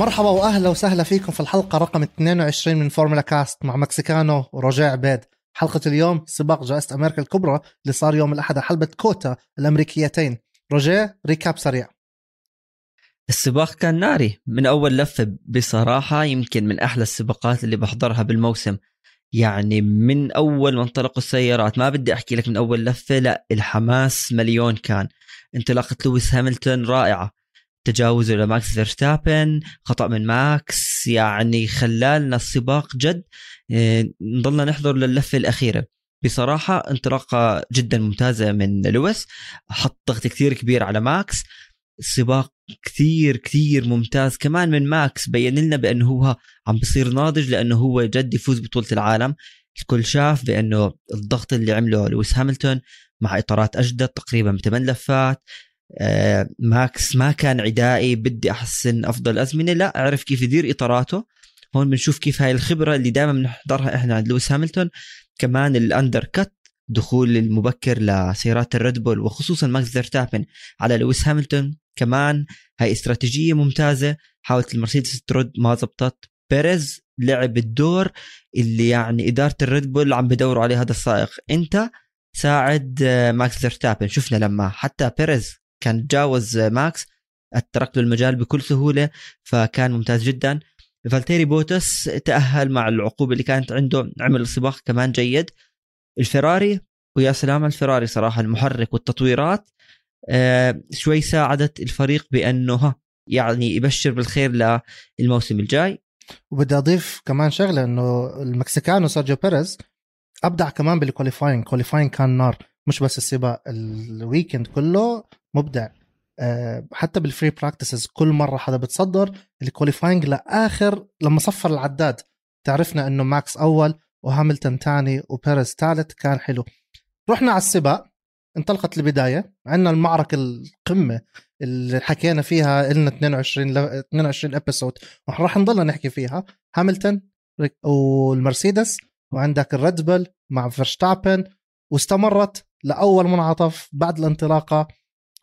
مرحبا وأهلا وسهلا فيكم في الحلقة رقم 22 من فورمولا كاست مع مكسيكانو ورجاء عبيد. حلقة اليوم سباق جائزة أمريكا الكبرى اللي صار يوم الأحد على حلبة كوتا الأمريكيتين. رجاء recap سريع. السباق كان ناري. من أول لفة بصراحة يمكن من أحلى السباقات اللي بحضرها بالموسم. يعني من أول ما انطلقوا السيارات ما بدي أحكي لك من أول لفة لا الحماس مليون كان. انطلاقة لويس هاملتون رائعة. تجاوزه لماكس فيرستابن خطأ من ماكس يعني خلالنا السباق جد آه، نضلنا نحضر للفة الأخيرة. بصراحة انطلاقة جدا ممتازة من لويس حط ضغط كثير كبير على ماكس. السباق كثير كثير ممتاز. كمان من ماكس بين لنا بأنه هو عم بصير ناضج لأنه هو جد يفوز بطولة العالم. الكل شاف بأنه الضغط اللي عمله لويس هاملتون مع إطارات أجدد تقريبا بثمان لفات. ماكس ما كان عدائي بدي أحسن أفضل. ازمنه لا عرف كيف يدير إطاراته. هون بنشوف كيف هاي الخبرة اللي دائما بنحضرها إحنا عند لويس هاملتون. كمان ال undercut دخول المبكر لسيارات الريد بول وخصوصا ماكس فيرستابن على لويس هاملتون. كمان هاي استراتيجية ممتازة حاولت المرسيدس ترد ما زبطت. بيريز لعب الدور اللي يعني إدارة الريد بول عم بدوروا عليه هذا السائق. إنه ساعد آه، ماكس فيرستابن. شفنا لما حتى بيريز كان تجاوز ماكس ترك له المجال بكل سهولة فكان ممتاز جدا. فالتيري بوتس تأهل مع العقوبة اللي كانت عنده عمل السباق كمان جيد. الفراري ويا سلام الفراري صراحة المحرك والتطويرات آه شوي ساعدت الفريق بأنه ها يعني يبشر بالخير للموسم الجاي. وبدي أضيف كمان شغلة إنه المكسيكانو سيرجيو بيريز أبدع كمان بال qualifying qualifying كان نار مش بس السباق ال weekend كله مبدع. آه، حتى بال free practices كل مرة حدا بتصدر ال qualifying لآخر لما صفر العداد. تعرفنا إنه ماكس أول وهاملتون ثاني وبيريز ثالث كان حلو. رحنا على السباق. انطلقت البداية. عندنا المعركة القمة اللي حكينا فيها لنا 22 ل... 22 episode وراح نضلنا نحكي فيها. هاملتون والمرسيدس وعندك الريد مع فيرستابن واستمرت لأول منعطف بعد الانطلاقة.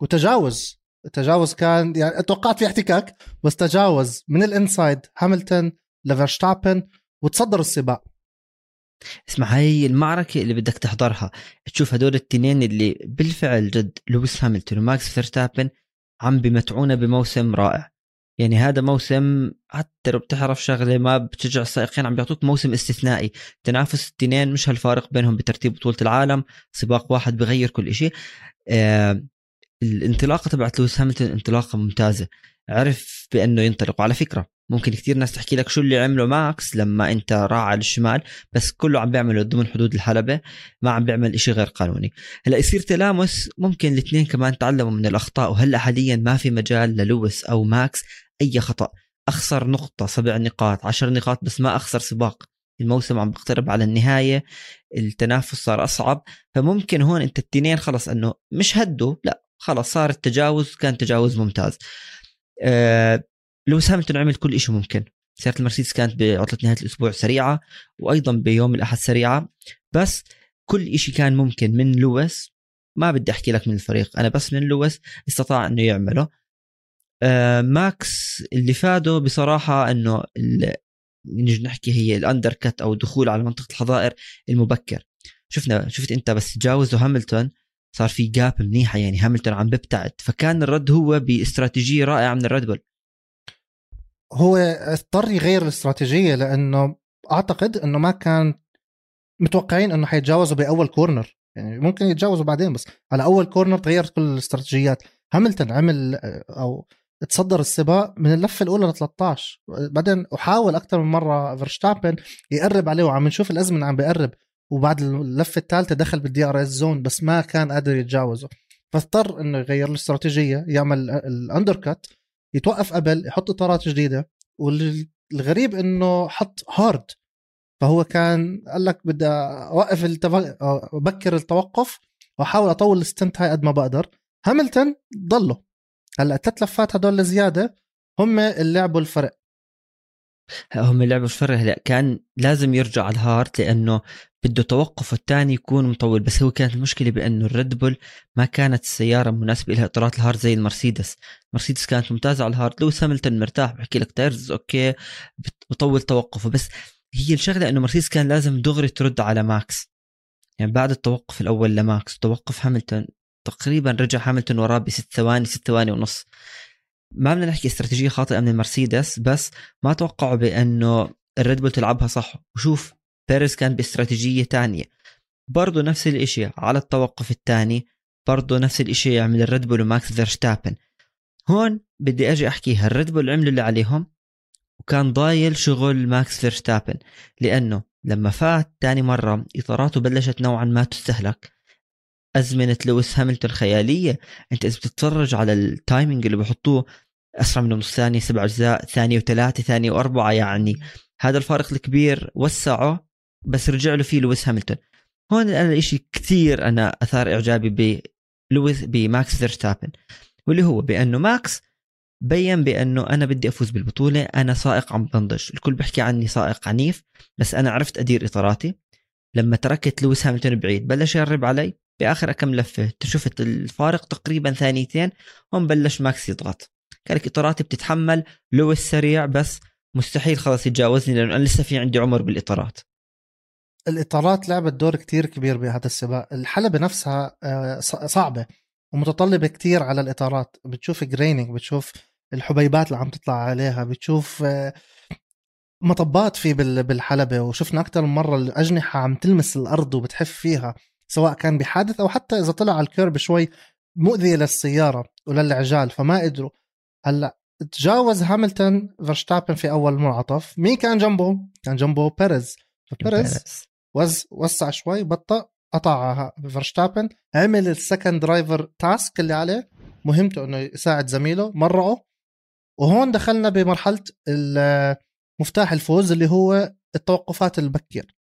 وتجاوز. التجاوز كان يعني توقعت في احتكاك بس تجاوز من ال inside هاملتون لفرشتابن وتصدر السباق. اسمع هاي المعركة اللي بدك تحضرها تشوف هدول التنين اللي بالفعل جد لويس هاملتون وماكس فيرستابن عم بمتعونا بموسم رائع. يعني هذا موسم حتى لو بتعرف شغلة ما بتشجع السائقين عم بيعطوك موسم استثنائي. تنافس التنين مش هالفارق بينهم بترتيب بطولة العالم سباق واحد بغير كل شيء آه الانطلاقة تبعت لويس هاملتون انطلاقة ممتازة. عرف بأنه ينطلق. وعلى فكرة ممكن كثير ناس تحكي لك شو اللي عمله ماكس لما أنت راح على الشمال بس كله عم بيعمله ضمن حدود الحلبة ما عم بيعمل إشي غير قانوني. هلأ يصير تلامس ممكن الاثنين كمان تعلموا من الأخطاء. وهلأ حاليا ما في مجال للويس أو ماكس أي خطأ. أخسر نقطة سبع نقاط عشر نقاط بس ما أخسر سباق. الموسم عم بقترب على النهاية التنافس صار أصعب. فممكن هون أنت التنين خلص أنه مش هدوا لأ خلص صار التجاوز كان تجاوز ممتاز. آه لويس هاملتون عمل كل شيء ممكن. سيارة المرسيدس كانت بعطلة نهاية الأسبوع سريعة وأيضا بيوم الأحد سريعة. بس كل شيء كان ممكن من لويس. ما بدي أحكي لك من الفريق أنا بس من لويس استطاع إنه يعمله. آه ماكس اللي فاده بصراحة إنه نجي نحكي هي ال undercut أو الدخول على منطقة الحظائر المبكر. شفنا شفت أنت بس تجاوزوا هاملتون. صار في gap منيحة يعني هاملتون عم ببتعد. فكان الرد هو باستراتيجية رائعة من الريد بول هو اضطر يغير الاستراتيجية لأنه أعتقد إنه ما كان متوقعين إنه حيتجاوزوا بأول corner يعني ممكن يتجاوزوا بعدين بس على أول corner تغيرت كل الاستراتيجيات. هاملتون عمل أو تصدر السباق من اللفة الأولى ل 13 بعدين وحاول أكثر من مرة فيرشتابن يقرب عليه وعم نشوف الأزمنة عم بيقرب. وبعد اللفة الثالثه دخل بال DRS zone بس ما كان قادر يتجاوزه. فاضطر إنه يغير الاستراتيجيه يعمل ال undercut يتوقف قبل يحط اطارات جديدة والغريب إنه حط hard فهو كان قال لك بدي أوقف التف... التوقف وأحاول أطول ال stint هاي قد ما بقدر. هاملتون ضله. هلأ الثلاث لفات هدول الزيادة هم اللي لعبوا الفرق. هم لعبوا فرق. هلا كان لازم يرجع ال hard لأنه بده توقفه الثاني يكون مطول. بس هو كانت المشكلة بأنه الريد بول ما كانت السيارة مناسبة لها. اطارات ال hard زي المرسيدس. المرسيدس كانت ممتازة على ال hard لويس هاملتون مرتاح بحكي لك tires okay بطول توقفه. بس هي الشغلة إنه مرسيدس كان لازم دغري ترد على ماكس. يعني بعد التوقف الأول لماكس. توقف هاملتون. تقريبا رجع هاملتون وراه بست ثواني ست ثواني ونص. ما بدنا نحكي استراتيجية خاطئة من المرسيدس بس ما توقعوا بأنه الريد بول تلعبها صح. وشوف بيريز كان باستراتيجية تانية. برضه نفس الإشي على التوقف الثاني برضه نفس الإشي يعمل الريد بول وماكس فيرشتابن هون بدي أجي احكيها الريد بول عملوا اللي عليهم؟ وكان ضايل شغل ماكس فيرشتابن لأنه لما فات تاني مرة إطاراته بلشت نوعا ما تستهلك. أزمنة لويس هاملتون خيالية أنت إذا بتتفرج على ال timing اللي بحطوه أسرع من نص ثانية سبع أجزاء ثانية وثلاثة ثانية وأربعة يعني. هذا الفارق الكبير وسعه بس رجع له فيه لويس هاملتون. هون أنا الإشي كثير أنا أثار إعجابي بلويس بماكس فيرستابن واللي هو بأنه ماكس بين بأنه أنا بدي أفوز بالبطولة أنا سائق عم بنضج. الكل بيحكي عني سائق عنيف بس أنا عرفت أدير إطاراتي. لما تركت لويس هاملتون بعيد بلش يقرب علي. باخر كم لفة شفت الفارق تقريبا ثانيتين هون بلش ماكس يضغط. لك اطاراتي بتتحمل لويس سريع بس مستحيل خلاص يتجاوزني لأنه أنا لسه في عندي عمر بالإطارات. الإطارات لعبت دور كتير كبير بهذا السباق. الحلبة نفسها آه، صعبة ومتطلبة كتير على الإطارات. بتشوف graining بتشوف الحبيبات اللي عم تطلع عليها بتشوف آه، مطبات في بالحلبة. وشفنا أكثر من مرة الأجنحة عم تلمس الأرض وبتحف فيها. سواء كان بحادث أو حتى إذا طلع على ال kerb شوي مؤذية للسيارة وللعجال فما قدروا. هلأ تجاوز هاملتون فيرشتابن في أول منعطف مين كان جنبه؟ كان جنبه بيريز. فبيريز وز وسع شوي بطأ قطع فيرشتابن عمل ال second driver task اللي عليه. مهمته إنه يساعد زميله مرقه. وهون دخلنا بمرحلة مفتاح الفوز اللي هو التوقفات البكير.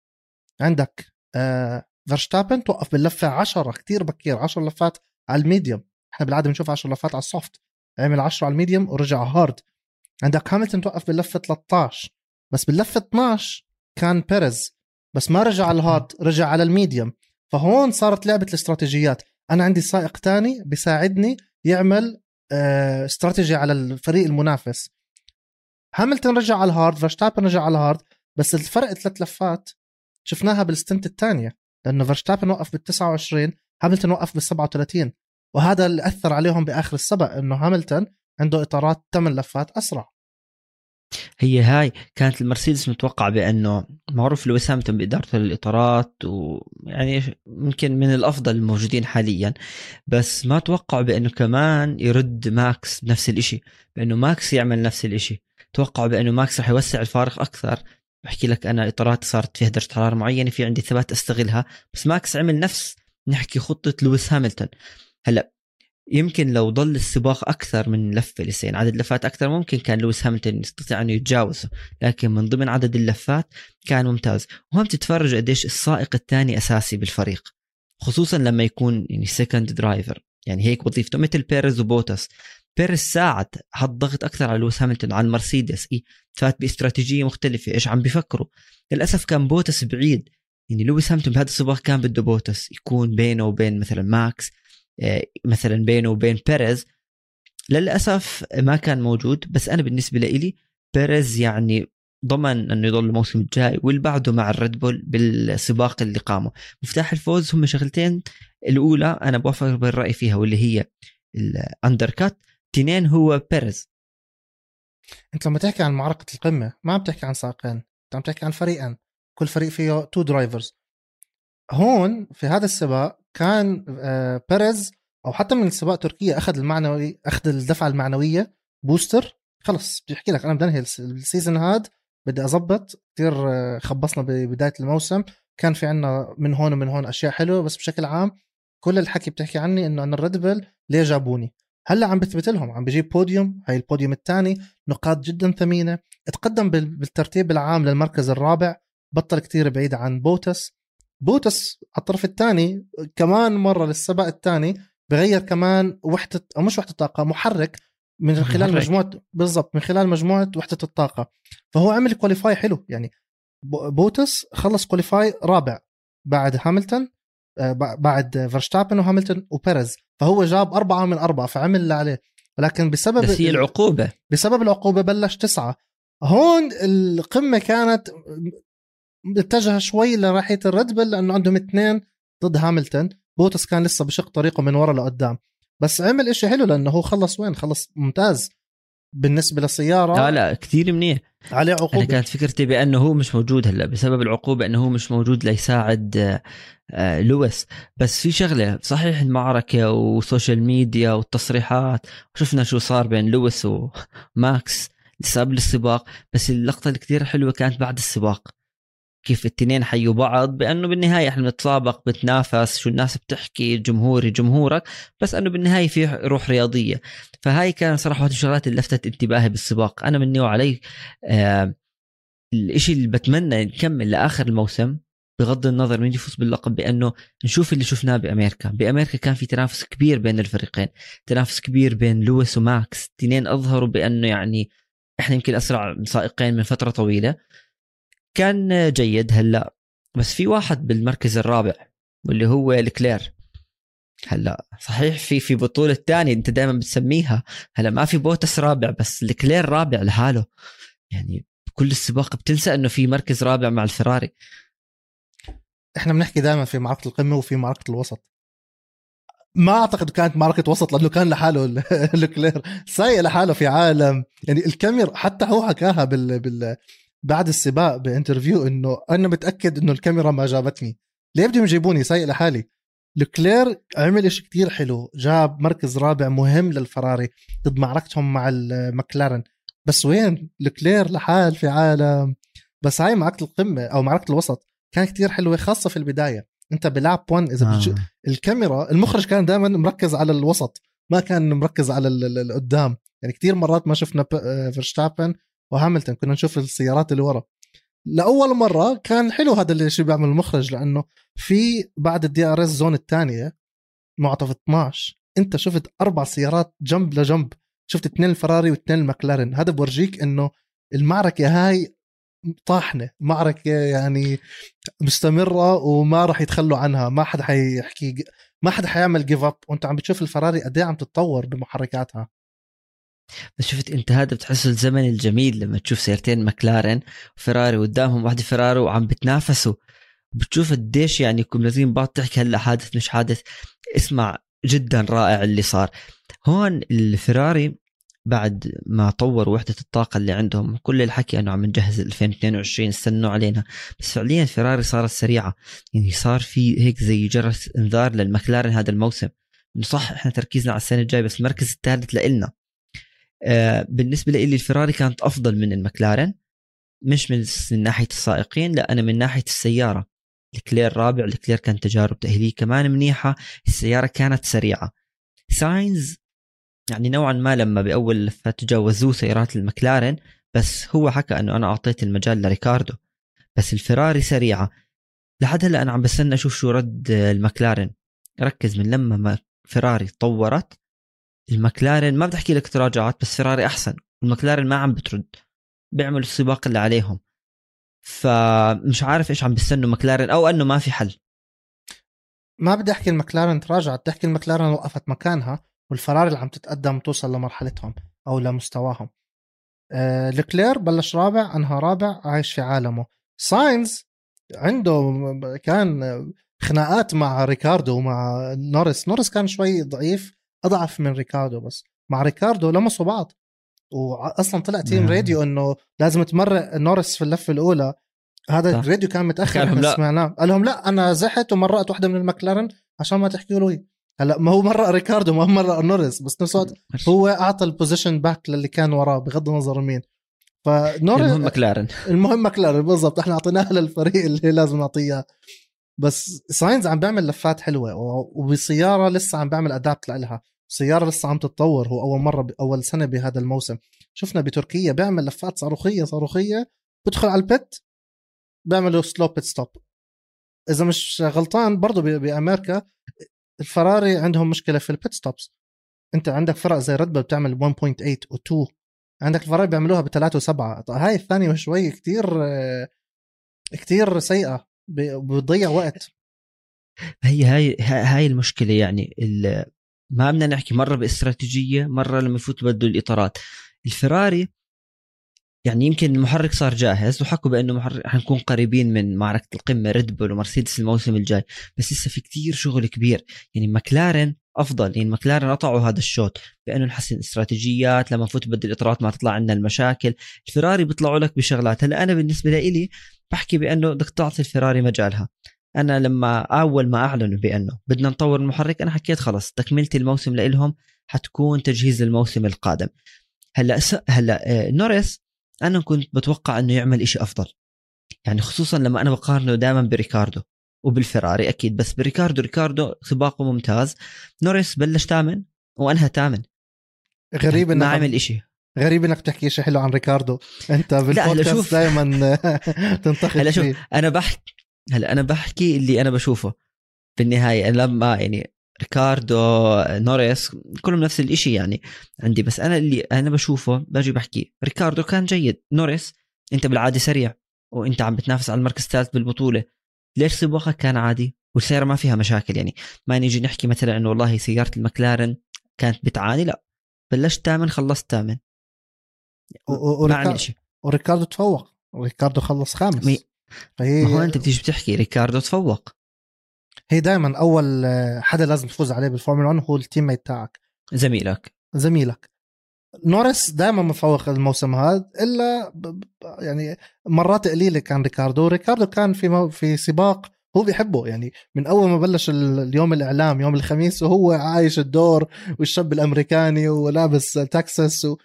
عندك فيرشتابن آه، توقف باللفة 10 كثير بكير 10 لفات على ال medium. إحنا بالعادة بنشوف 10 لفات على ال soft. عمل 10 على ال medium ورجع hard. عندك هاملتون توقف باللفة 13 بس باللفة 12 بيريز بيريز. بس ما رجع على ال hard رجع على ال medium. فهون صارت لعبة الاستراتيجيات. أنا عندي سائق تاني بيساعدني يعمل آه، استراتيجي على الفريق المنافس. هاملتون رجع على ال hard فيرشتابن رجع على ال hard. بس الفرق ثلاث لفات شفناها بال stint الثانية. لأنه فيرشتابن وقف بال 29 هاملتون وقف بال 37 وهذا اللي أثر عليهم بآخر السبق إنه هاملتون عنده إطارات ثمان لفات أسرع. هي هاي كانت المرسيدس متوقع بأنه معروف لويس هاملتون بادارته للاطارات ويعني يمكن من الأفضل الموجودين حاليا بس ما توقعوا بأنه كمان يرد ماكس بنفس الإشي بأنه ماكس يعمل نفس الإشي. توقعوا بأنه ماكس رح يوسع الفارق أكثر بحكي لك أنا اطاراتي صارت فيها درجة حرارة معينة في عندي ثبات أستغلها. بس ماكس عمل نفس نحكي خطة لويس هاملتون. هلأ يمكن لو ضل السباق أكثر من لفة لسه عدد لفات أكثر ممكن كان لويس هاملتون يستطيع انه يتجاوزه. لكن من ضمن عدد اللفات كان ممتاز. وهون تتفرج قديش السائق الثاني أساسي بالفريق خصوصا لما يكون يعني second driver يعني هيك وظيفته مثل بيريز وبوتس بيريز ساعد حط ضغط أكثر على لويس هاملتون على المرسيدس إنه فات بإستراتيجية مختلفة إيش عم بيفكروا؟ للأسف كان بوتس بعيد. يعني لويس هاملتون بهذا السباق كان بده بوتس يكون بينه وبين مثلا ماكس آه، مثلا بينه وبين بيريز. للأسف ما كان موجود بس أنا بالنسبة لي بيريز يعني ضمن إنه يضل الموسم الجاي واللي بعده مع الريد بول بالسباق اللي قدمه. مفتاح الفوز هم شغلتين الأولى أنا بوافق بالرأي فيها واللي هي ال undercut اثنين هو بيريز. انت لما تحكي عن معركة القمة ما عم تحكي عن سائقين انت عم تحكي عن فريقين كل فريق فيه two drivers هون في هذا السباق كان آه، بيريز أو حتى من سباق تركيا أخذ المعنوي أخذ الدفعة المعنوية booster. خلص بدي أحكي لك أنا بدي انهي ال season هاد بدي أظبط كثير آه، خبصنا ببداية الموسم. كان في عنا من هون ومن هون أشياء حلوة بس بشكل عام كل الحكي بتحكي عني إنه أنا الريد بل ليه جابوني؟ هلا عم بثبت لهم عم بجيب بوديوم هاي البوديوم الثاني نقاط جدا ثمينة. تقدم بالترتيب العام للمركز الرابع بضل كتير بعيد عن بوتس. بوتس على الطرف الثاني كمان مرة للسباق الثاني بغير كمان وحدة أو مش وحدة طاقة محرك من خلال محرك. مجموعة بالضبط من خلال مجموعة وحدة الطاقة. فهو عمل qualify حلو يعني بو- بوتس خلص qualify رابع بعد هاملتون. بعد فيرستابن وهاملتون وبيريز. فهو جاب أربعة من أربعة فعمل اللي عليه. ولكن بسبب بس هي العقوبة. بسبب العقوبة بلش تسعة. هون القمة كانت اتجه شوي لناحية الريد بل لأنه عندهم اثنين ضد هاملتون. بوتس كان لسه بشق طريقه من ورا لقدام. بس عمل إشي حلو لأنه هو خلص وين؟ خلص ممتاز. بالنسبة للسيارة لا لا كثير منيح. عليه أنا عقوبة. كانت فكرتي بأنه هو مش موجود هلا بسبب العقوبة أنه هو مش موجود ليساعد آه، آه، لويس. بس في شغلة صحيح المعركة و social media والتصريحات وشفنا شو صار بين لويس وماكس قبل السباق بس اللقطة اللي كثير حلوة كانت بعد السباق. كيف التنين حيوا بعض بأنه بالنهاية إحنا بنتسابق بتنافس شو الناس بتحكي جمهوري جمهورك بس أنه بالنهاية في روح رياضية. فهاي كان صراحة واحدة من الشغلات اللي لفتت انتباهي بالسباق. أنا مني وعلي آه الإشي اللي بتمنى نكمل لآخر الموسم بغض النظر مين يفوز باللقب بأنه نشوف اللي شفناه بأمريكا، بأمريكا كان في تنافس كبير بين الفريقين، تنافس كبير بين لويس وماكس، اثنين أظهروا بأنه يعني إحنا يمكن أسرع سائقين من فترة طويلة. كان جيد هلا. بس في واحد بالمركز الرابع واللي هو لكلير. هلا صحيح في في بطولة ثانية انت دائما بتسميها. هلا ما في بوتس رابع بس لكلير رابع لحاله يعني كل السباق بتنسى إنه في مركز رابع مع الفراري. إحنا بنحكي دائما في معركة القمة وفي معركة الوسط. ما أعتقد كانت معركة وسط لأنه كان لحاله ال- لكلير. سايق لحاله في عالم. يعني الكاميرا حتى هو حكاها بال, بال بعد السباق ب interview انه أنا متأكد انه الكاميرا ما جابتني. ليه بدهم يجيبوني؟ سايق لحالي. لكلير عمل إشي كتير حلو. جاب مركز رابع مهم للفراري ضد معركتهم مع المكلارن بس وين لكلير لحال في عالم؟ بس هاي معركة القمة أو معركة الوسط كانت كتير حلوة خاصة في البداية. أنت بلعب 1 إذا آه. بتش... الكاميرا المخرج كان دائما مركز على الوسط ما كان مركز على ال- ال- القدام. يعني كتير مرات ما شفنا آه، فيرستابن وهاملتون كنا نشوف السيارات اللي ورا. لأول مرة كان حلو هذا اللي شو بيعمل المخرج لأنه في بعد ال DRS zone الثانية منعطف 12 أنت شفت أربع سيارات جنب لجنب. شفت اثنين الفراري واثنين المكلارن هذا بورجيك إنه المعركة هاي طاحنة معركة يعني مستمرة وما راح يتخلوا عنها. ما حدا حيحكي ما حدا حيعمل give up وأنت عم بتشوف الفراري قد إيه عم تتطور بمحركاتها. بس شفت انت هذا بتحسه الزمن الجميل لما تشوف سيارتين مكلارن وفراري قدامهم واحدة فراري وعم بتنافسوا. بتشوف قديش يعني لازم بعض تحكي هلا حادث مش حادث اسمع جدا رائع اللي صار. هون الفراري بعد ما طوروا وحدة الطاقة اللي عندهم كل الحكي إنه عم نجهز 2022 استنوا علينا. بس فعليا فراري صارت سريعة. يعني صار في هيك زي جرس إنذار للمكلارن هذا الموسم. إنه صح إحنا تركيزنا على السنة الجاية بس المركز الثالث لإلنا. بالنسبة لي الفراري كانت أفضل من المكلارن مش من من ناحية السائقين لا أنا من ناحية السيارة. لكلير رابع لكلير كان تجارب تأهيلية كمان منيحة السيارة كانت سريعة. ساينز يعني نوعا ما لما بأول لفه تجاوزوه سيارات المكلارن بس هو حكى إنه أنا أعطيت المجال لريكاردو. بس الفراري سريعة. لحد هلأ أنا عم بستنى أشوف شو رد المكلارن ركز من لما ما فراري طورت المكلارن ما بدي أحكي لك تراجعت بس فراري أحسن. المكلارن ما عم بترد. بيعملوا السباق اللي عليهم. فمش عارف إيش عم بيستنوا مكلارن أو إنه ما في حل. ما بدي أحكي المكلارن تراجعت بدي أحكي المكلارن وقفت مكانها والفراري اللي عم تتقدم توصل لمرحلتهم أو لمستواهم. آه لكلير بلش رابع أنهى رابع عايش في عالمه. ساينز عنده كان خناقات مع ريكاردو ومع نورس نورس كان شوي ضعيف أضعف من ريكاردو بس. مع ريكاردو لمسوا بعض. واصلا طلع team نعم. راديو إنه لازم تمرق نورس في اللفه الأولى. هذا. الراديو كان متأخر. قال لهم إحنا لا. سمعناه قال لهم لا أنا زحت ومرقت واحدة من المكلارن عشان ما تحكوا له هلأ ما هو مرق ريكاردو ما هو مرق نورس بس نفس الوقت هو أعطى ال position back للي كان وراه بغض النظر مين. فنورس المهم مكلارن المهم مكلارن بالضبط. إحنا اعطيناها للفريق اللي لازم نعطيه. بس ساينز عم بيعمل لفات حلوة وبسيارة لسه عم بيعمل adapt لها. سيارة لسه عم تتطور هو أول مرة ب- أول سنة بهذا الموسم. شفنا بتركيا بيعمل لفات صاروخية صاروخية بدخل على ال pit بيعملوا slow pit stop إذا مش غلطان برضه ب- بأمريكا الفراري عندهم مشكلة في ال pit stops أنت عندك فرق زي ريد بول بتعمل 1.8 و2 عندك الفرق بيعملوها بثلاثة وسبعة هاي الثانية شوي كتير كتير سيئة بتضيع وقت. هي هاي هاي المشكلة يعني ما بدنا نحكي مرة باستراتيجية مرة لما يفوت بده الإطارات. الفراري يعني يمكن المحرك صار جاهز وحكوا بأنه محرك حنكون قريبين من معركة القمة ريد بول ومرسيدس الموسم الجاي. بس لسه في كتير شغل كبير. يعني مكلارن أفضل يعني مكلارن قطعوا هذا الشوط بأنه نحسن استراتيجيات لما نفوت بدل الإطارات ما تطلع عندنا المشاكل. الفراري بيطلعوا لك بشغلات. هلأ أنا بالنسبة لي بحكي بأنه بدك تعطي الفراري مجالها. أنا لما أول ما أعلنوا بأنه بدنا نطور المحرك أنا حكيت خلص تكمله الموسم لهم حتكون تجهيز الموسم القادم. هلأ هلأ آه، نوريس أنا كنت بتوقع إنه يعمل إشي أفضل. يعني خصوصا لما أنا بقارنه دائما بريكاردو وبالفراري أكيد بس بريكاردو ريكاردو سباقه ممتاز. نوريس بلش ثامن وأنهى ثامن غريب انه ما عمل إشي. غريب إنك تحكي شيء حلو عن ريكاردو. أنت بالبودكاست دائما تنتقد هلأ شوف أنا بحكي هلا أنا بحكي اللي أنا بشوفه. في النهاية أنا لما يعني ريكاردو نوريس كلهم نفس الإشي يعني عندي بس أنا اللي أنا بشوفه باجي بحكي ريكاردو كان جيد. نوريس أنت بالعاده سريع وأنت عم بتنافس على المركز الثالث بالبطولة. ليش سباقك كان عادي؟ والسيارة ما فيها مشاكل يعني. ما نيجي نحكي مثلا إنه والله سيارة المكلارن كانت بتعاني لا. بلشت ثامن خلصت ثامن. ما عمل شيء وريكاردو تفوق. وريكاردو خلص خامس. فهي ما هو أنت بتيجي بتحكي ريكاردو تفوق. هي دائما أول حدا لازم تفوز عليه بالفورمولا 1 هو ال teammate تاعك. زميلك. زميلك. نورس دائما مفوق الموسم هذا إلا ب... يعني مرات قليلة كان ريكاردو. ريكاردو كان في مو... في سباق هو بيحبه. يعني من أول ما بلش اليوم الإعلام يوم الخميس وهو عايش الدور والشاب الأمريكاني ولابس تكساس و...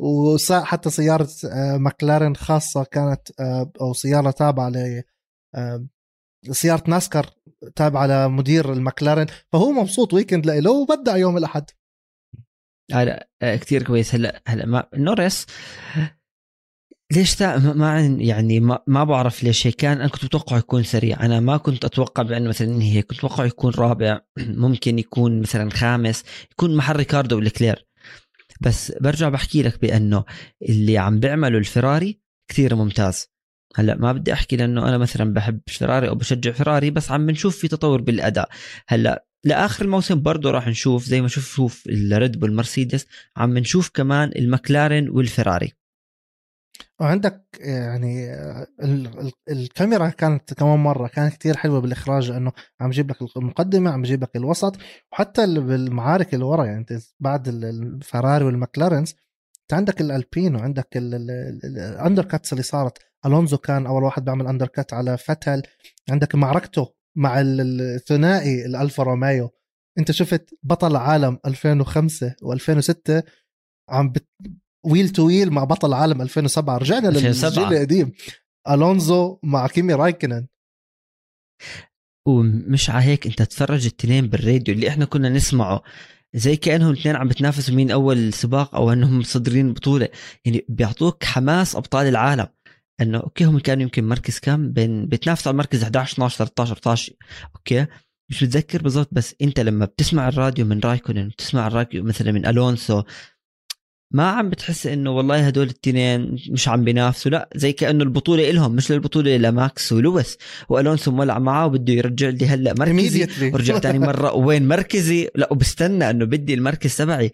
وساق حتى سيارة آه، ماكلارين خاصة كانت آه، أو سيارة تابعة ل آه، سيارة ناسكر تابعة لمدير المكلارين فهو مبسوط weekend له وبدع يوم الأحد. هلا كثير كويس. هلا هلا ما نورس ليش تا ما يعني ما, ما بعرف ليش هيك. كان أنا كنت متوقع يكون سريع. أنا ما كنت أتوقع بأنه مثلا هيك. كنت متوقع يكون رابع ممكن يكون مثلا خامس يكون محل ريكاردو ولكلير بس برجع بحكي لك بأنه اللي عم بيعمله الفراري كثير ممتاز. هلأ ما بدي أحكي لأنه أنا مثلا بحب فراري أو بشجع فراري بس عم بنشوف في تطور بالأداء. هلأ لآخر الموسم برضه راح نشوف زي ما شوف شوف الريد بول مرسيدس عم نشوف كمان المكلارن والفراري. وعندك يعني الكاميرا كانت كمان مرة كانت كتير حلوة بالإخراج انه عم يجيب لك المقدمة عم يجيب لك الوسط وحتى بالمعارك اللي ورا يعني أنت بعد الفراري والمكلارنز أنت عندك الالبين وعندك ال undercuts اللي صارت ألونزو كان أول واحد بيعمل undercut على فيتيل عندك معركته مع الثنائي الألفا روميو أنت شفت بطل عالم 2005 و2006 عم. wheel to wheel مع بطل العالم 2007 رجعنا للجيل القديم. ألونزو مع كيمي رايكنن. ومش على هيك أنت تفرج التنين بالراديو اللي إحنا كنا نسمعه. زي كأنهم الاثنين عم بتنافسوا مين أول سباق أو إنهم مصدرين بطولة. يعني بيعطوك حماس أبطال العالم. إنه okay هم كانوا يمكن مركز كم؟ بين بيتنافسوا على المركز 11 12 13 14 okay مش متذكر بالضبط بس أنت لما بتسمع الراديو من رايكونن بتسمع الراديو مثلا من الونسو ما عم بتحس إنه والله هدول التنين مش عم بينافسوا لا زي كأنه البطولة إلهم مش البطوله لماكس ولويس وألونسو مولع معاه وبده يرجع لي هلأ مركزي ورجع ثاني مرة وين مركزي؟ لا وبستنى إنه بدي المركز تبعي.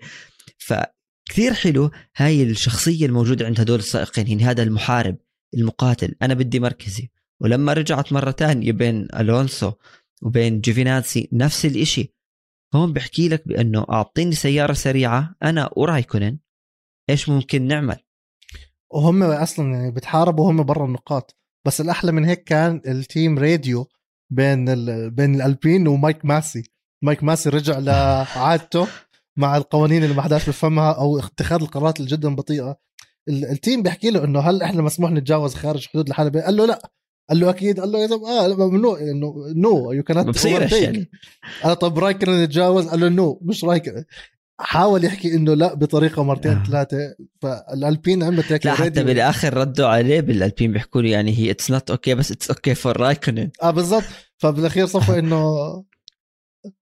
فكثير حلو هاي الشخصية الموجودة عند هدول السائقين يعني هذا المحارب المقاتل أنا بدي مركزي. ولما رجعت مرة ثانية بين ألونسو وبين جيوفينازي نفس الإشي. هون بحكي لك بأنه أعطيني سيارة سريعة أنا ورايكونن إيش ممكن نعمل؟ وهم أصلا يعني بتحاربوا وهم برا النقاط. بس الأحلى من هيك كان ال team radio بين ال... بين الألبين ومايك ماسي. مايك ماسي رجع لعادته مع القوانين اللي ما حداش بفهمها أو اتخاذ القرارات اللي جدا بطيئة. ال team بيحكي له إنه هل إحنا مسموح نتجاوز خارج حدود الحلبة؟ قال له لا. قال له أكيد. قال له يا آه ممنوع إنه نو يو كانت بصير يعني قال طب رايكونن تجاوز؟ قال له no مش رايكر حاول يحكي إنه لا بطريقة مرتين آه. ثلاثة. فالألبين عملت هيك لا حتى بالآخر ردوا عليه بالألبين بيحكوا له يعني هي it's not okay بس it's okay for رايكونن آه بالضبط. فبالأخير صفوا إنه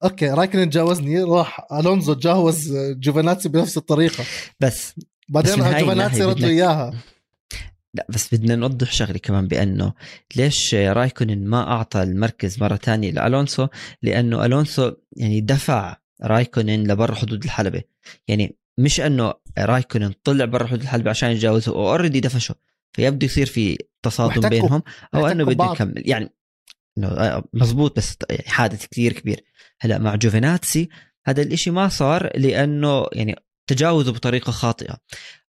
okay رايكن تجاوزني راح ألونزو تجاوز جوفاناتسي بنفس الطريقة. بس بعدين جوفاناتسي ردوا إياها. لا بس بدنا نوضح شغلة كمان بأنه ليش رايكونن ما أعطى المركز مرة تانية لألونسو؟ لأنه ألونسو يعني دفع رايكونن لبرا حدود الحلبة يعني مش إنه رايكونن طلع برا حدود الحلبة عشان يتجاوزه already دفشه فيبدو يصير في تصادم. بينهم أو إنه بده. يكمل يعني آه، مزبوط بس يعني حادث كثير كبير هلأ مع جوفيناتسي هذا الإشي ما صار لأنه يعني تجاوزه بطريقة خاطئة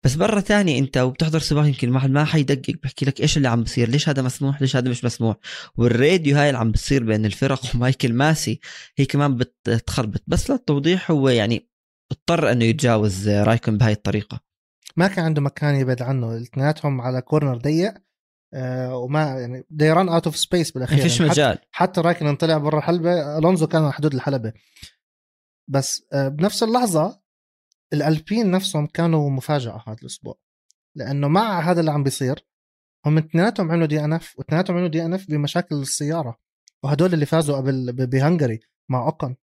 بس مرة تاني انت وبتحضر سباق يمكن واحد ما حيدقق بحكي لك إيش اللي عم بصير ليش هذا مسموح ليش هذا مش مسموح؟ والراديو هاي اللي عم بتصير بين الفرق ومايكل ماسي هي كمان بتخربط بس للتوضيح هو يعني اضطر إنه يتجاوز رايكون بهاي الطريقة. ما كان عنده مكان يبعد عنه اثنيناتهم على corner ضيق آه وما يعني they run out of space ما بالاخير فيش يعني مجال. حتى رايكن طلع برا الحلبة ألونزو كان على حدود الحلبة. بس آه، بنفس اللحظة الألبين نفسهم كانوا مفاجأة هذا الأسبوع لأنه مع هذا اللي عم بيصير هم اثنيناتهم عملوا دي إن إف واثنيناتهم عملوا دي إن إف بمشاكل السيارة وهدول اللي فازوا قبل ب Hungary مع أوكن.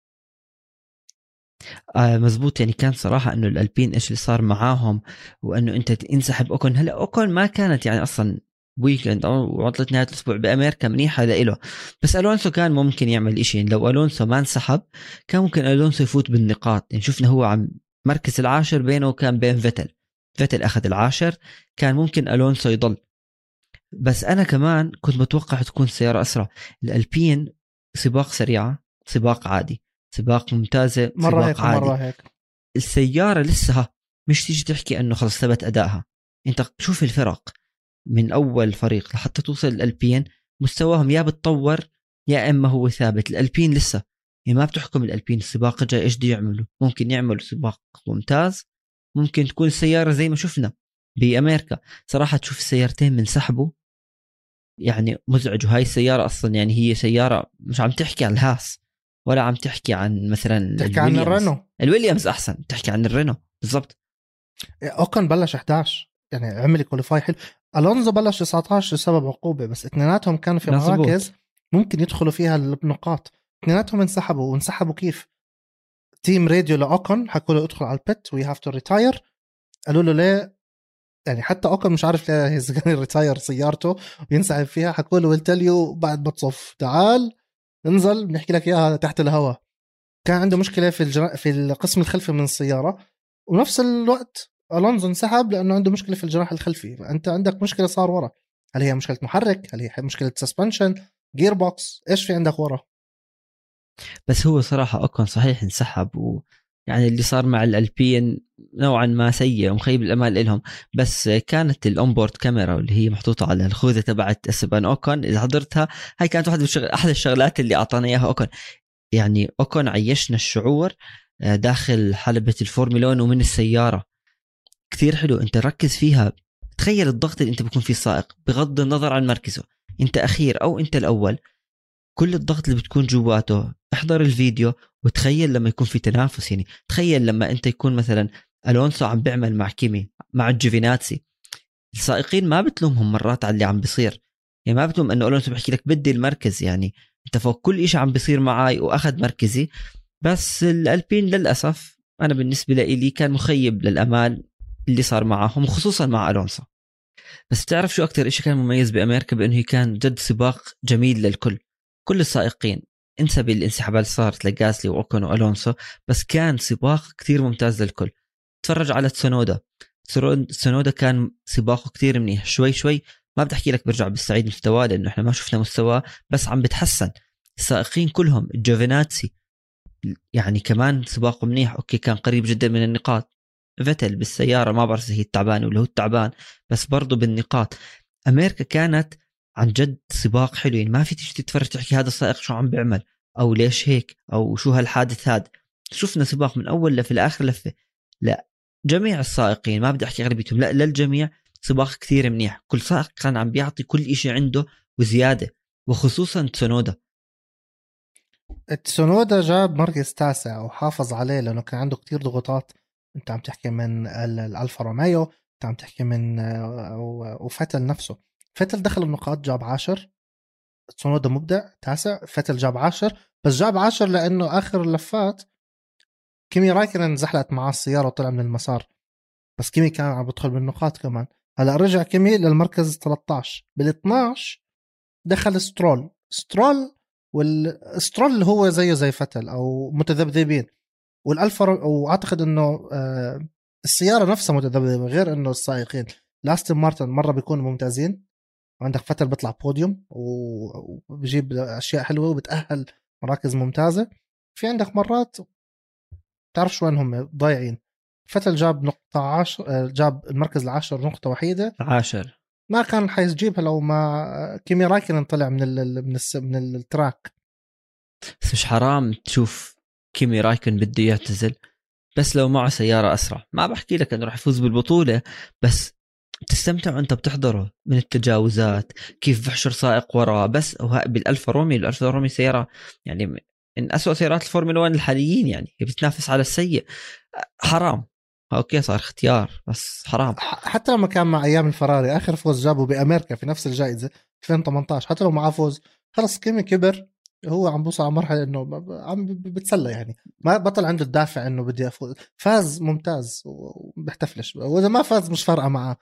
آه مزبوط. يعني كان صراحة إنه الألبين إيش اللي صار معاهم وإنه أنت انسحب اوكون هلأ اوكون ما كانت يعني أصلا weekend أو عطلة نهاية الأسبوع بأمريكا منيحة لإله بس ألونسو كان ممكن يعمل إشي. يعني لو ألونسو ما انسحب كان ممكن ألونسو يفوت بالنقاط. يعني شفنا هو عم مركز العاشر بينه وكان بين فيتل. فيتل أخذ العاشر كان ممكن ألونسو يضل. بس أنا كمان كنت متوقع تكون سيارة أسرع. الألبين سباق سريعة سباق عادي. سباق ممتازة مرة سباق هيك عادي. ومرة هيك. السيارة لسه مش تيجي تحكي إنه خلص ثبت أدائها. أنت شوف الفرق. من أول فريق لحتى توصل الألبين مستواهم يا بتطور يا إما هو ثابت. الألبين لسه يعني ما بتحكم الألبين السباق الجاي إيش بده يعملوا؟ ممكن يعملوا سباق ممتاز ممكن تكون السياره زي ما شفنا بأمريكا. صراحة تشوف السيارتين من سحبه يعني مزعج. وهاي السيارة أصلا يعني هي سيارة مش عم تحكي عن الهاس ولا عم تحكي عن مثلا تحكي عن. الرينو. الويليامز أحسن تحكي عن الرينو. بالضبط. أوكن بلش 11 يعني عمل qualify حلو. ألونزو بلش 19 بسبب عقوبة بس اثنيناتهم كانوا في. مراكز ممكن يدخلوا فيها بنقاط اثنيناتهم انسحبوا وانسحبوا كيف؟ team radio لاوكن حكوا له ادخل على ال pit we have to retire قالوا له ليه؟ يعني حتى اوكن مش عارف ليه كان retire سيارته وينسحب فيها حكوا له ويل يو بعد ما تصف. تعال انزل بنحكي لك إياها تحت الهواء. كان عنده مشكلة في الجر... في القسم الخلفي من السيارة. ونفس الوقت ألونزو انسحب لأنه عنده مشكلة في الجناح الخلفي. فانت عندك مشكلة صار ورا. هل هي مشكلة محرك؟ هل هي مشكلة suspension gearbox إيش في عندك ورا؟ بس هو صراحة أوكون صحيح انسحب و يعني اللي صار مع الألبين نوعا ما سيء ومخيب الأمال لهم بس كانت الأونبورد كاميرا اللي هي محطوطة على الخوذة تبعت أسبان أوكون. إذا حضرتها هاي كانت واحدة من أحد الشغلات اللي اعطانا إياها أوكون. يعني أوكون عيشنا الشعور آه، داخل حلبة الفورمولا 1 ومن السيارة. كثير حلو. أنت ركز فيها. تخيل الضغط اللي أنت بيكون فيه السائق بغض النظر عن مركزه. أنت أخير أو أنت الأول. كل الضغط اللي بتكون جواته احضر الفيديو وتخيل لما يكون في تنافس يعني. تخيل لما أنت يكون مثلا ألونسو عم بيعمل مع كيمي مع الجوفيناتسي السائقين ما بتلومهم مرات على اللي عم بيصير. يعني ما بتلوم إنه ألونسو بحكي لك بدي المركز يعني. أنت فوق كل إشي عم بيصير معي وأخذ مركزي. بس الألبين للأسف أنا بالنسبة لي كان مخيب للأمال اللي صار معهم وخصوصا مع ألونسو. بس بتعرف شو أكثر إشي كان مميز بأمريكا؟ بأنه كان جد سباق جميل للكل. كل السائقين انسى بالانسحابات اللي صارت لجاسلي وأوكون وألونسو بس كان سباق كثير ممتاز للكل. تفرج على تسونودا. تسونودا كان سباقه كثير منيح. شوي شوي ما بدي أحكي لك بيرجع بيستعيد مستواه لأنه إحنا ما شفنا مستواه بس عم بتحسن. السائقين كلهم جوفيناتسي يعني كمان سباقه منيح. okay كان قريب جدا من النقاط. فيتل بالسيارة ما بعرف إذا هي التعبان ولا هو التعبان بس برضه بالنقاط. أمريكا كانت عن جد سباق حلو. يعني ما في تيجي تتفرج تحكي هذا السائق شو عم بيعمل أو ليش هيك أو شو هالحادث هذا شفنا سباق من أول لفة لآخر لفة. لا جميع السائقين ما بدي أحكي أغلبيتهم لا للجميع سباق كثير منيح. كل سائق كان عم بيعطي كل إشي عنده وزيادة وخصوصا تسونودا. تسونودا جاب مركز تاسع وحافظ عليه لأنه كان عنده كتير ضغوطات. أنت عم تحكي من ال- الألفا روميو أنت عم تحكي من آه، وفتل نفسه. فتل دخل النقاط جاب عاشر تسونودا مبدع تاسع. فتل جاب عاشر بس جاب عاشر لأنه آخر اللفات كيمي رايكنن زحلقت معاه السيارة وطلع من المسار. بس كيمي كان عم بدخل بالنقاط كمان. هلأ رجع كيمي للمركز 13 بال 12 دخل سترول. سترول والسترول هو زيه زي فتل أو متذبذبين. والألفا وأعتقد إنه آه، السيارة نفسها متذبذبة غير إنه السائقين. الأستن مارتن مرة بيكونوا ممتازين. عندك فتل بيطلع بوديوم وبجيب أشياء حلوة وبتأهل مراكز ممتازة. في عندك مرات تعرف وين هم ضايعين. فتل جاب نقطة عشر جاب المركز العاشر نقطة وحيدة. عاشر. ما كان حيجيبها لو ما كيمي رايكن طلع من ال من ال من ال track. بس مش حرام تشوف كيمي رايكن بده يعتزل بس لو معه سيارة أسرع. ما بحكي لك أنه راح يفوز بالبطولة بس تستمتع وأنت بتحضره من التجاوزات كيف بحشر سائق وراه بس بالالفا روميو الالفا روميو سيارة يعني من أسوأ سيارات الفورمولا 1 الحاليين يعني بتنافس على السيء. حرام. okay صار اختيار بس حرام. حتى لما كان مع أيام الفراري آخر فوز جابه بأمريكا في نفس الجائزة 2018 حتى لو معاه فوز خلص كيمي كبر هو عم بوصل على مرحلة إنه عم بتسلى يعني. ما بطل عنده الدافع إنه بدي أفوز. فاز ممتاز وبيحتفلش وإذا ما فاز مش فارقة معاه.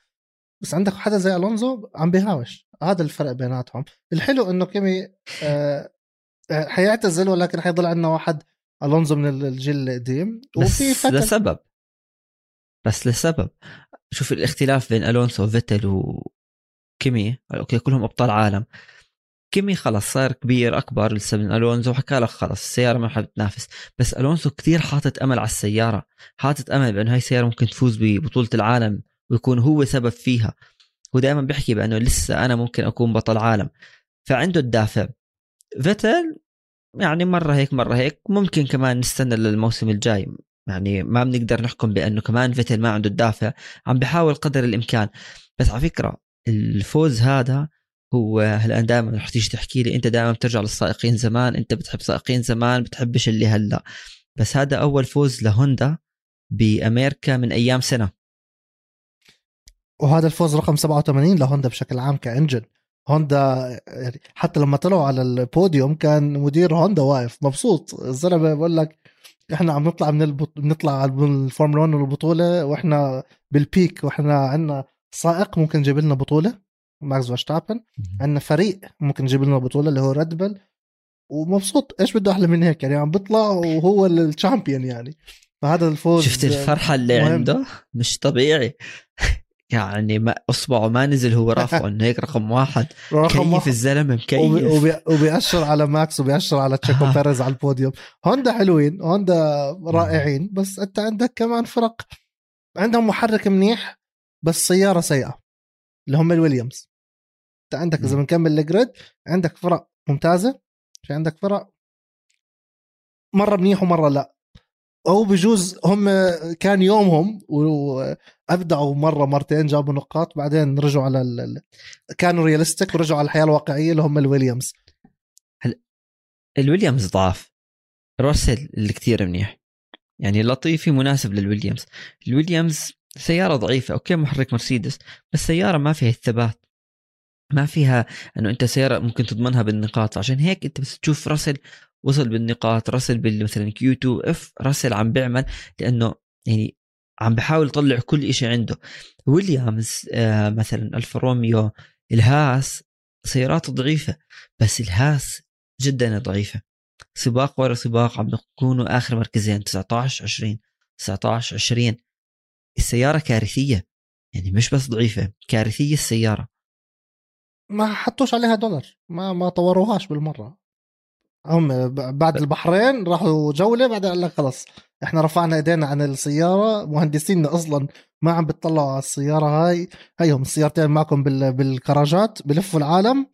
بس عندك حدا زي ألونزو عم بيهاوش. هذا الفرق بيناتهم. الحلو إنه كيمي آه, آه، حيعتزل ولكن حيضل عندنا واحد ألونزو من الجيل القديم. وفي فتل... لسبب. بس لسبب. شوف الاختلاف بين الونسو وفيتل وكيمي. okay كلهم أبطال عالم. كيمي خلص صار كبير أكبر لسه من ألونزو وحكى لك خلص السيارة ما حتنافس بس الونسو كثير حاطط أمل على السيارة. حاطط أمل بأنه هاي السيارة ممكن تفوز ببطولة العالم. ويكون هو سبب فيها. هو دائما بيحكي بأنه لسه أنا ممكن أكون بطل عالم. فعنده الدافع. فيتل يعني مرة هيك مرة هيك ممكن كمان نستنى للموسم الجاي. يعني ما بنقدر نحكم بأنه كمان فيتل ما عنده الدافع. عم بحاول قدر الإمكان. بس على فكرة الفوز هذا هو هلا دائما رح تيجي تحكي لي أنت دائما بترجع للسائقين زمان أنت بتحب سائقين زمان بتحبش اللي هلأ. بس هذا أول فوز لهوندا بأمريكا من أيام سنة. وهذا الفوز رقم 87 لهوندا بشكل عام كإنجن. هوندا يعني حتى لما طلعوا على البوديوم كان مدير هوندا واقف مبسوط. الزلمة بقول لك إحنا عم نطلع من البط... بنطلع على الفورمولا 1 والبطولة وإحنا بال peak وإحنا عندنا سائق ممكن يجيب لنا بطولة ماكس فيرستابن عندنا فريق ممكن يجيب لنا بطولة اللي هو ريد بل. ومبسوط. إيش بده أحلى من هيك؟ يعني عم بيطلع وهو ال champion يعني. فهذا الفوز شفت الفرحة اللي مهم. عنده؟ مش طبيعي. يعني ما اصبعه ما نزل هو رافعه إنه هيك رقم واحد. رقم كيف الزلمة مكيف. وبي وبيأشر على ماكس وبيأشر على تشيكو آه. بيريز على البوديوم. هوندا حلوين هوندا رائعين بس أنت عندك كمان فرق. عندهم محرك منيح بس سيارة سيئة اللي هم الويليامز. أنت عندك إذا بنكمل ال grid عندك فرق ممتازة. في عندك فرق مرة منيح ومرة لا. أو بجوز هم كان يومهم وابدعوا مرة مرتين جابوا نقاط بعدين رجعوا على ال... كانوا realistic ورجعوا على الحياة الواقعية اللي هم الويليامز. الويليامز ضعف. راسل اللي كثير منيح. يعني لطيفي مناسب للويليامز. الويليامز سيارة ضعيفة أوكي محرك مرسيدس بس سيارة ما فيها الثبات. ما فيها إنه أنت سيارة ممكن تضمنها بالنقاط. عشان هيك أنت بس تشوف راسل وصل بالنقاط راسل بال مثلا Q 2 إف راسل عم بيعمل لأنه يعني عم بحاول يطلع كل شيء عنده. ويليامز آه مثلا ألفا روميو الهاس سيارات ضعيفة بس الهاس جدا ضعيفة. سباق ورا سباق عم بيكونوا آخر مركزين 19 20 19 20 السيارة كارثية يعني مش بس ضعيفة كارثية السيارة. ما حطوش عليها دولار ما ما طوروهاش بالمرة. هم بعد البحرين راحوا جولة بعدين قال لك خلص إحنا رفعنا ايدينا عن السيارة مهندسينا أصلا ما عم بتطلعوا على السيارة هاي. هيهم السيارتين معكم بالكراجات بلفوا العالم.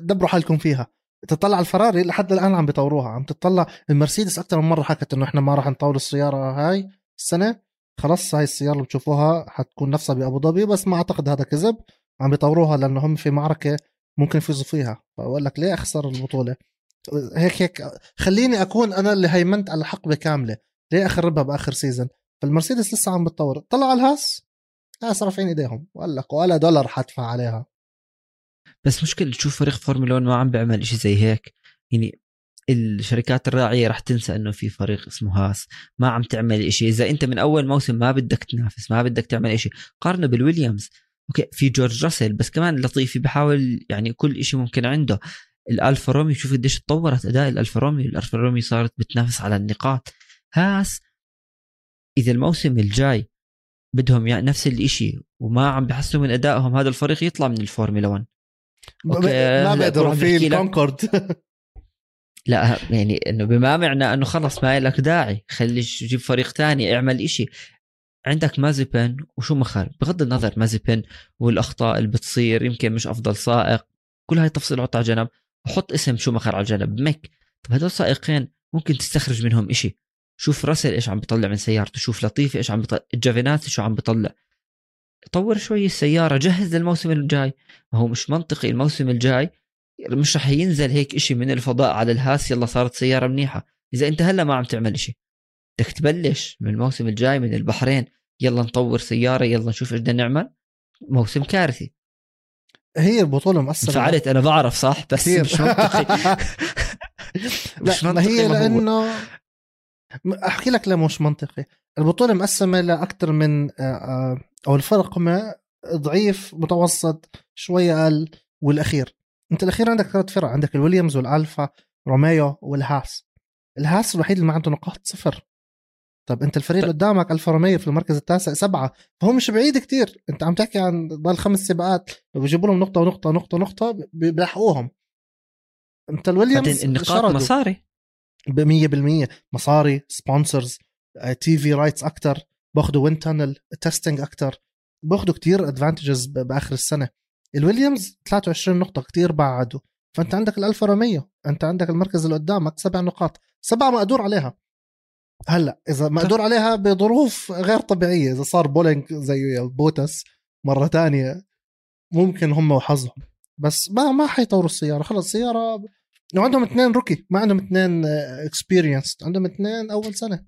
دبروا حالكم فيها. تطلع الفراري لحد الآن عم بيطوروها. عم تطلع المرسيدس أكثر من مرة حكت إنه إحنا ما راح نطور السيارة هاي السنة. خلص هاي السيارة اللي بتشوفوها حتكون نفسها بأبو ظبي بس ما أعتقد هذا كذب. عم بيطوروها لأنه هم في معركة ممكن يفوزوا فيها. فبقول لك ليه أخسر البطولة؟ هيك هيك. خليني أكون أنا اللي هيمنت على الحقبة كاملة. ليه أخربها بآخر season فالمرسيدس لسه عم بتطور. طلع على الهاس. هاس رافعين إيديهم. وقال لك ولا دولار حدفع عليها. بس مشكلة تشوف فريق فورمولا 1 ما عم بيعمل شيء زي هيك؟ يعني الشركات الراعية راح تنسى إنه في فريق اسمه هاس. ما عم تعمل إشي. إذا أنت من أول موسم ما بدك تنافس ما بدك تعمل إشي. قارنه بالويليامز. أوكي في جورج راسل بس كمان لطيفي بحاول يعني كل إشي ممكن عنده. الالفا روميو شوف قديش تطورت أداء الالفا روميو الالفا روميو صارت بتنافس على النقاط. هاس إذا الموسم الجاي بدهم يعني نفس الإشي وما عم بحسنوا من أدائهم هذا الفريق يطلع من الفورمولا 1 أوكي. ما بيقدروا في الكونكورد لا يعني إنه بما معنى إنه خلص ما لك داعي. خلي جيب فريق تاني اعمل إشي. عندك مازيبن وشوماخر بغض النظر مازيبن والأخطاء اللي بتصير يمكن مش أفضل سائق. كل هاي التفاصيل حطها على جنب. وحط اسم شو مخر على جنب مك طب هدول سائقين ممكن تستخرج منهم إشي. شوف راسل إيش عم بيطلع من سيارته شوف لطيفي إيش عم بيطلع جافيناتي شو عم بيطلع. طور شوي السيارة جهز للموسم الجاي. ما هو مش منطقي الموسم الجاي مش رح ينزل هيك إشي من الفضاء على الهاس يلا صارت سيارة منيحة. إذا أنت هلأ ما عم تعمل إشي. بدك تبلش من الموسم الجاي من البحرين. يلا نطور سيارة يلا نشوف إيش بدنا نعمل. موسم كارثي. هي البطولة مؤثرة. فعلت أنا بعرف صح؟ بس. مش منطقي. مش منطقي هي لأنه أحكي لك ليه مش منطقي. البطولة مقسمة لاكثر من آه، آه، أو الفرق ما ضعيف متوسط شوية أقل والأخير. أنت الأخير عندك ثلاث فرق عندك الويليامز والألفا روميو والهاس. الهاس الوحيد اللي ما عنده نقاط صفر. طب أنت الفريق اللي قدامك ألفا روميو في المركز التاسع سبعة فهو مش بعيد كتير. أنت عم تحكي عن ضل خمس سباقات بيجيبوا لهم نقطة ونقطة نقطة نقطة بيلحقوهم أنت الويليامز النقاط مصاري. ب 100% مصاري sponsors TV rights أكثر باخذوا wind tunnel testing أكثر باخذوا كتير advantages بآخر السنة. الويليامز 23 نقطة كتير بعدوا. فأنت عندك الألفا روميو أنت عندك المركز اللي قدامك سبع نقاط سبعة مقدور عليها. هلا إذا مقدور عليها بظروف غير طبيعية. إذا صار بولينج زي بوتس مرة تانية ممكن هم وحظهم. بس ما ما حيطوروا السيارة. خلص السياره وعندهم اثنين rookie ما عندهم اثنين experience عندهم اثنين أول سنة.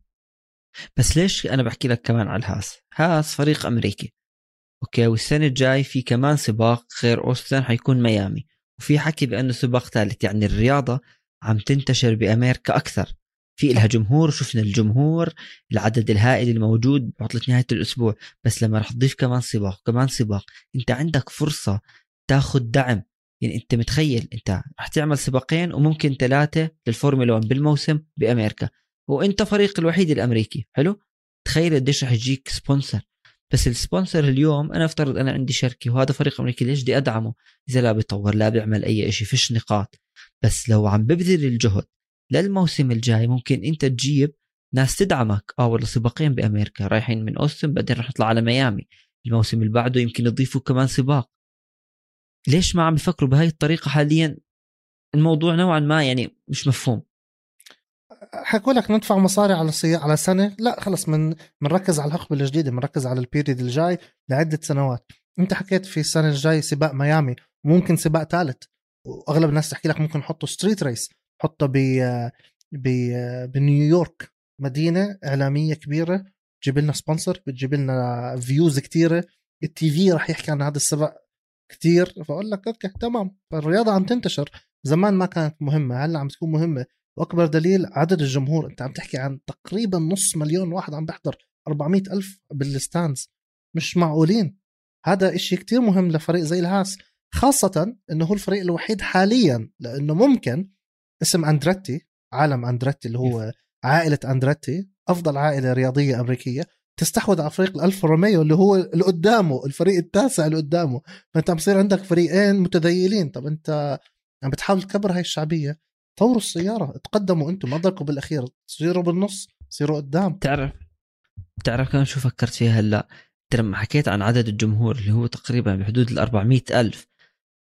بس ليش أنا بحكي لك كمان على الهاس؟ هاس فريق أمريكي. أوكي والسنة الجاي في كمان سباق غير أوستن حيكون ميامي. وفي حكي بأنه سباق ثالث يعني الرياضة عم تنتشر بأمريكا أكثر. في لها جمهور شفنا الجمهور العدد الهائل الموجود بعطلة نهاية الأسبوع. بس لما رح تضيف كمان سباق كمان سباق أنت عندك فرصة تاخذ دعم. يعني أنت متخيل أنت رح تعمل سباقين وممكن ثلاثة للفورمولا 1 بالموسم بأمريكا. وأنت فريق الوحيد الأمريكي. حلو؟ تخيل قديش رح يجيك sponsor بس ال sponsor اليوم أنا أفترض أنا عندي شركة وهذا فريق أمريكي ليش بدي أدعمه؟ إذا لا بيطور لا بيعمل أي شيء فيش نقاط. بس لو عم ببذل الجهد للموسم الجاي ممكن انت تجيب ناس تدعمك. آه والله سباقين بأمريكا رايحين من أوستن بعدين رح نطلع على ميامي. الموسم اللي بعده يمكن يضيفوا كمان سباق. ليش ما عم يفكروا بهاي الطريقة حاليا؟ الموضوع نوعا ما يعني مش مفهوم. حكوا لك ندفع مصاري على سي... على سنة؟ لا خلص من بنركز على الحقبة الجديدة بنركز على ال period الجاي لعدة سنوات. انت حكيت في السنة الجاي سباق ميامي ممكن سباق ثالث. وأغلب الناس تحكي لك ممكن نحطه street race حطه ب ب بنيويورك مدينة إعلامية كبيرة تجيب لنا sponsor بتجيب لنا views كثيره ال TV راح يحكي عن هذا السباق كثير فأقول لك أوكي تمام فالرياضه عم تنتشر زمان ما كانت مهمة هلأ عم تكون مهمة وأكبر دليل عدد الجمهور أنت عم تحكي عن تقريبا نص مليون واحد عم بيحضر 400 ألف بال stands مش معقولين هذا إشي كتير مهم لفريق زي الهاس خاصة إنه هو الفريق الوحيد حاليا لأنه ممكن اسم أندريتي عالم أندريتي اللي هو عائلة أندريتي أفضل عائلة رياضية أمريكية تستحوذ على فريق الالفا روميو اللي هو اللي قدامه الفريق التاسع اللي قدامه. فأنت عم بصير عندك فريقين متذيلين. طب أنت عم بتحاول تكبر هاي الشعبية؟ طوروا السيارة تقدموا أنتم ما ضلكم بالأخير. تصيروا بالنص تصيروا قدام. تعرف تعرف كمان شو فكرت فيها هلأ؟ انت لما حكيت عن عدد الجمهور اللي هو تقريبا بحدود ال 400 ألف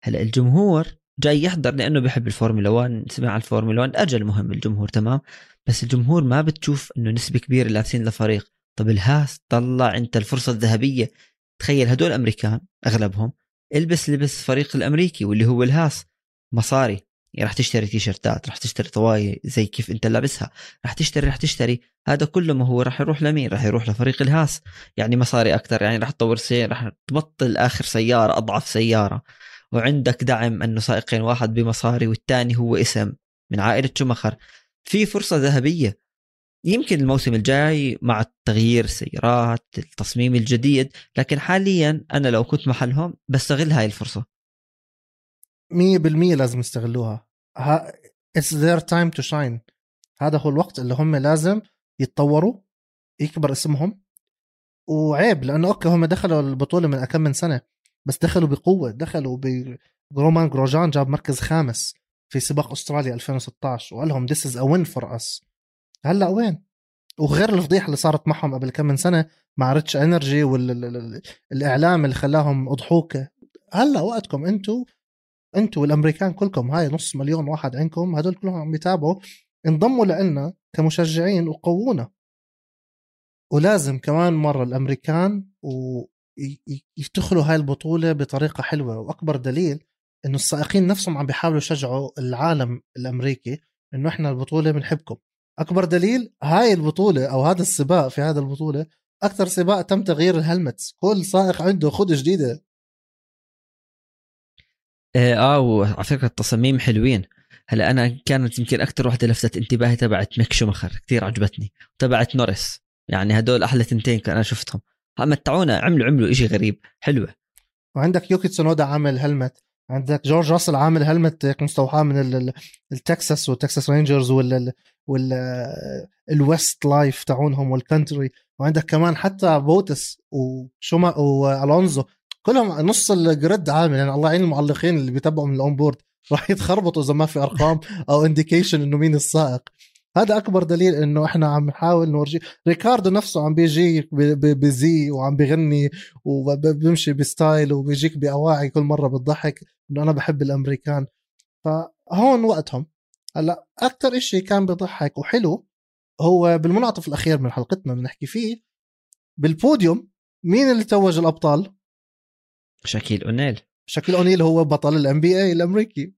هلأ الجمهور جاي يحضر لأنه بيحب الفورمولا 1 سمع عن الفورمولا 1 أجل مهم الجمهور تمام؟ بس الجمهور ما بتشوف إنه نسبة كبيرة لابسين لفريق. طب الهاس طلع أنت الفرصة الذهبية. تخيل هدول أمريكان أغلبهم إلبس لبس فريق الأمريكي واللي هو الهاس. مصاري. يعني رح تشتري تيشرتات رح تشتري طواي زي كيف أنت لابسها. رح تشتري رح تشتري. هذا كله ما هو رح يروح لمين؟ رح يروح لفريق الهاس. يعني مصاري أكثر يعني رح تطور سيارة رح تبطل آخر سيارة أضعف سيارة. وعندك دعم انه سائقين واحد بمصاري والثاني هو اسم من عائلة شومخر. في فرصة ذهبية. يمكن الموسم الجاي مع تغيير السيارات التصميم الجديد لكن حاليا أنا لو كنت محلهم بستغل هاي الفرصة. 100% لازم يستغلوها. ها it's their time to shine هذا هو الوقت اللي هم لازم يتطوروا يكبر اسمهم. وعيب لأنه okay هم دخلوا البطولة من كم من سنة. بس دخلوا بقوة دخلوا ب رومان جروجان جاب مركز خامس في سباق أستراليا 2016 وقال لهم this is a win for us هلأ وين؟ وغير الفضيحة اللي صارت معهم قبل كم من سنة مع Rich Energy والاعلام اللي خلاهم أضحوكة. هلأ وقتكم أنتم أنتم والأمريكان كلكم هاي نص مليون واحد عندكم هدول كلهم عم يتابعوا انضموا لنا كمشجعين وقوونا. ولازم كمان مرة الأمريكان ويفتخروا هاي البطولة بطريقة حلوة. وأكبر دليل إنه السائقين نفسهم عم بيحاولوا يشجعوا العالم الأمريكي إنه إحنا البطولة بنحبكم. أكبر دليل هاي البطولة أو هذا السباق في هذا البطولة أكثر سباق تم تغيير الهلمتس. كل سائق عنده خد جديدة. آه, آه وعلى فكرة التصاميم حلوين. هلا أنا كانت يمكن أكثر وحدة لفتت انتباهي تبعت ميك شومخر كثير عجبتني. وتبعت نورس يعني هدول أحلى ثنتين كان أنا شفتهم. متعونا عملوا عملوا إشي غريب حلوة. وعندك يوكي تسونودا عامل helmet. عندك جورج راسل عامل helmet مستوحاة من التكساس وال Texas Rangers وال وال ال west life تاعونهم وال country وعندك كمان حتى بوتس وشوما وألونزو. كلهم نص ال grid عامل يعني الله يعين المعلقين اللي بيتابعوا من ال onboard راح يتخربطوا إذا ما في أرقام أو indication إنه مين السائق. هذا أكبر دليل إنه إحنا عم نحاول نورجي. ريكاردو نفسه عم بيجي بزي وعم بيغني وبيمشي ب style وبيجيك بأواعي كل مرة بتضحك إنه أنا بحب الأمريكان. فهون وقتهم. هلأ أكثر إشي كان بضحك وحلو هو بالمنعطف الأخير من حلقتنا بنحكي فيه بالبوديوم مين اللي توج الأبطال؟ شاكيل أونيل. شاكيل أونيل هو بطل ال NBA الأمريكي.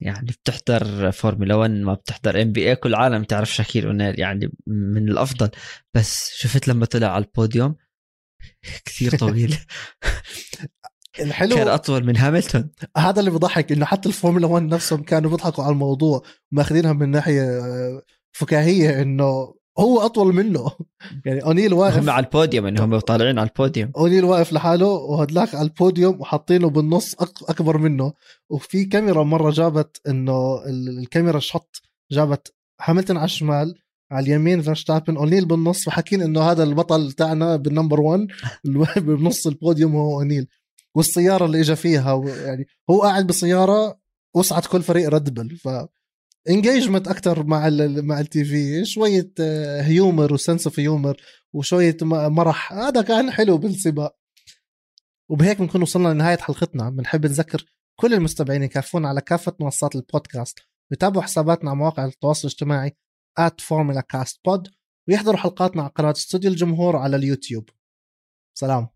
يعني بتحضر فورمولا 1 ما بتحضر NBA كل العالم تعرف شاكيل أونيل يعني من الأفضل. بس شفت لما طلع على البوديوم؟ كثير طويل. الحلو كان أطول من هاملتون. هذا اللي بضحك إنه حتى الفورمولا 1 نفسهم كانوا بيضحكوا على الموضوع ماخذينها من ناحية آه، فكاهية إنه هو أطول منه. يعني أونيل واقف هم على البوديوم انهم طالعين على البوديوم. أونيل واقف لحاله وهدلاك على البوديوم وحاطينه بالنص أكبر منه. وفي كاميرا مرة جابت إنه الكاميرا shot جابت هاملتون على الشمال على اليمين فيرستابن أونيل بالنص وحاكين إنه هذا البطل تاعنا بال number 1 بنص البوديوم هو أونيل. والسيارة اللي اجى فيها يعني هو قاعد بسيارة وسعت كل فريق Red Bull ف engagement أكثر مع مع التي في شوية humor و sense of humor وشوية مرح. هذا كان حلو بالسباق. وبهيك بنكون وصلنا لنهاية حلقتنا. بنحب نذكر كل المستمعين يكافونا على كافة منصات البودكاست. يتابعوا حساباتنا على مواقع التواصل الاجتماعي at formula cast pod. ويحضروا حلقاتنا على قناة استوديو الجمهور على اليوتيوب. سلام.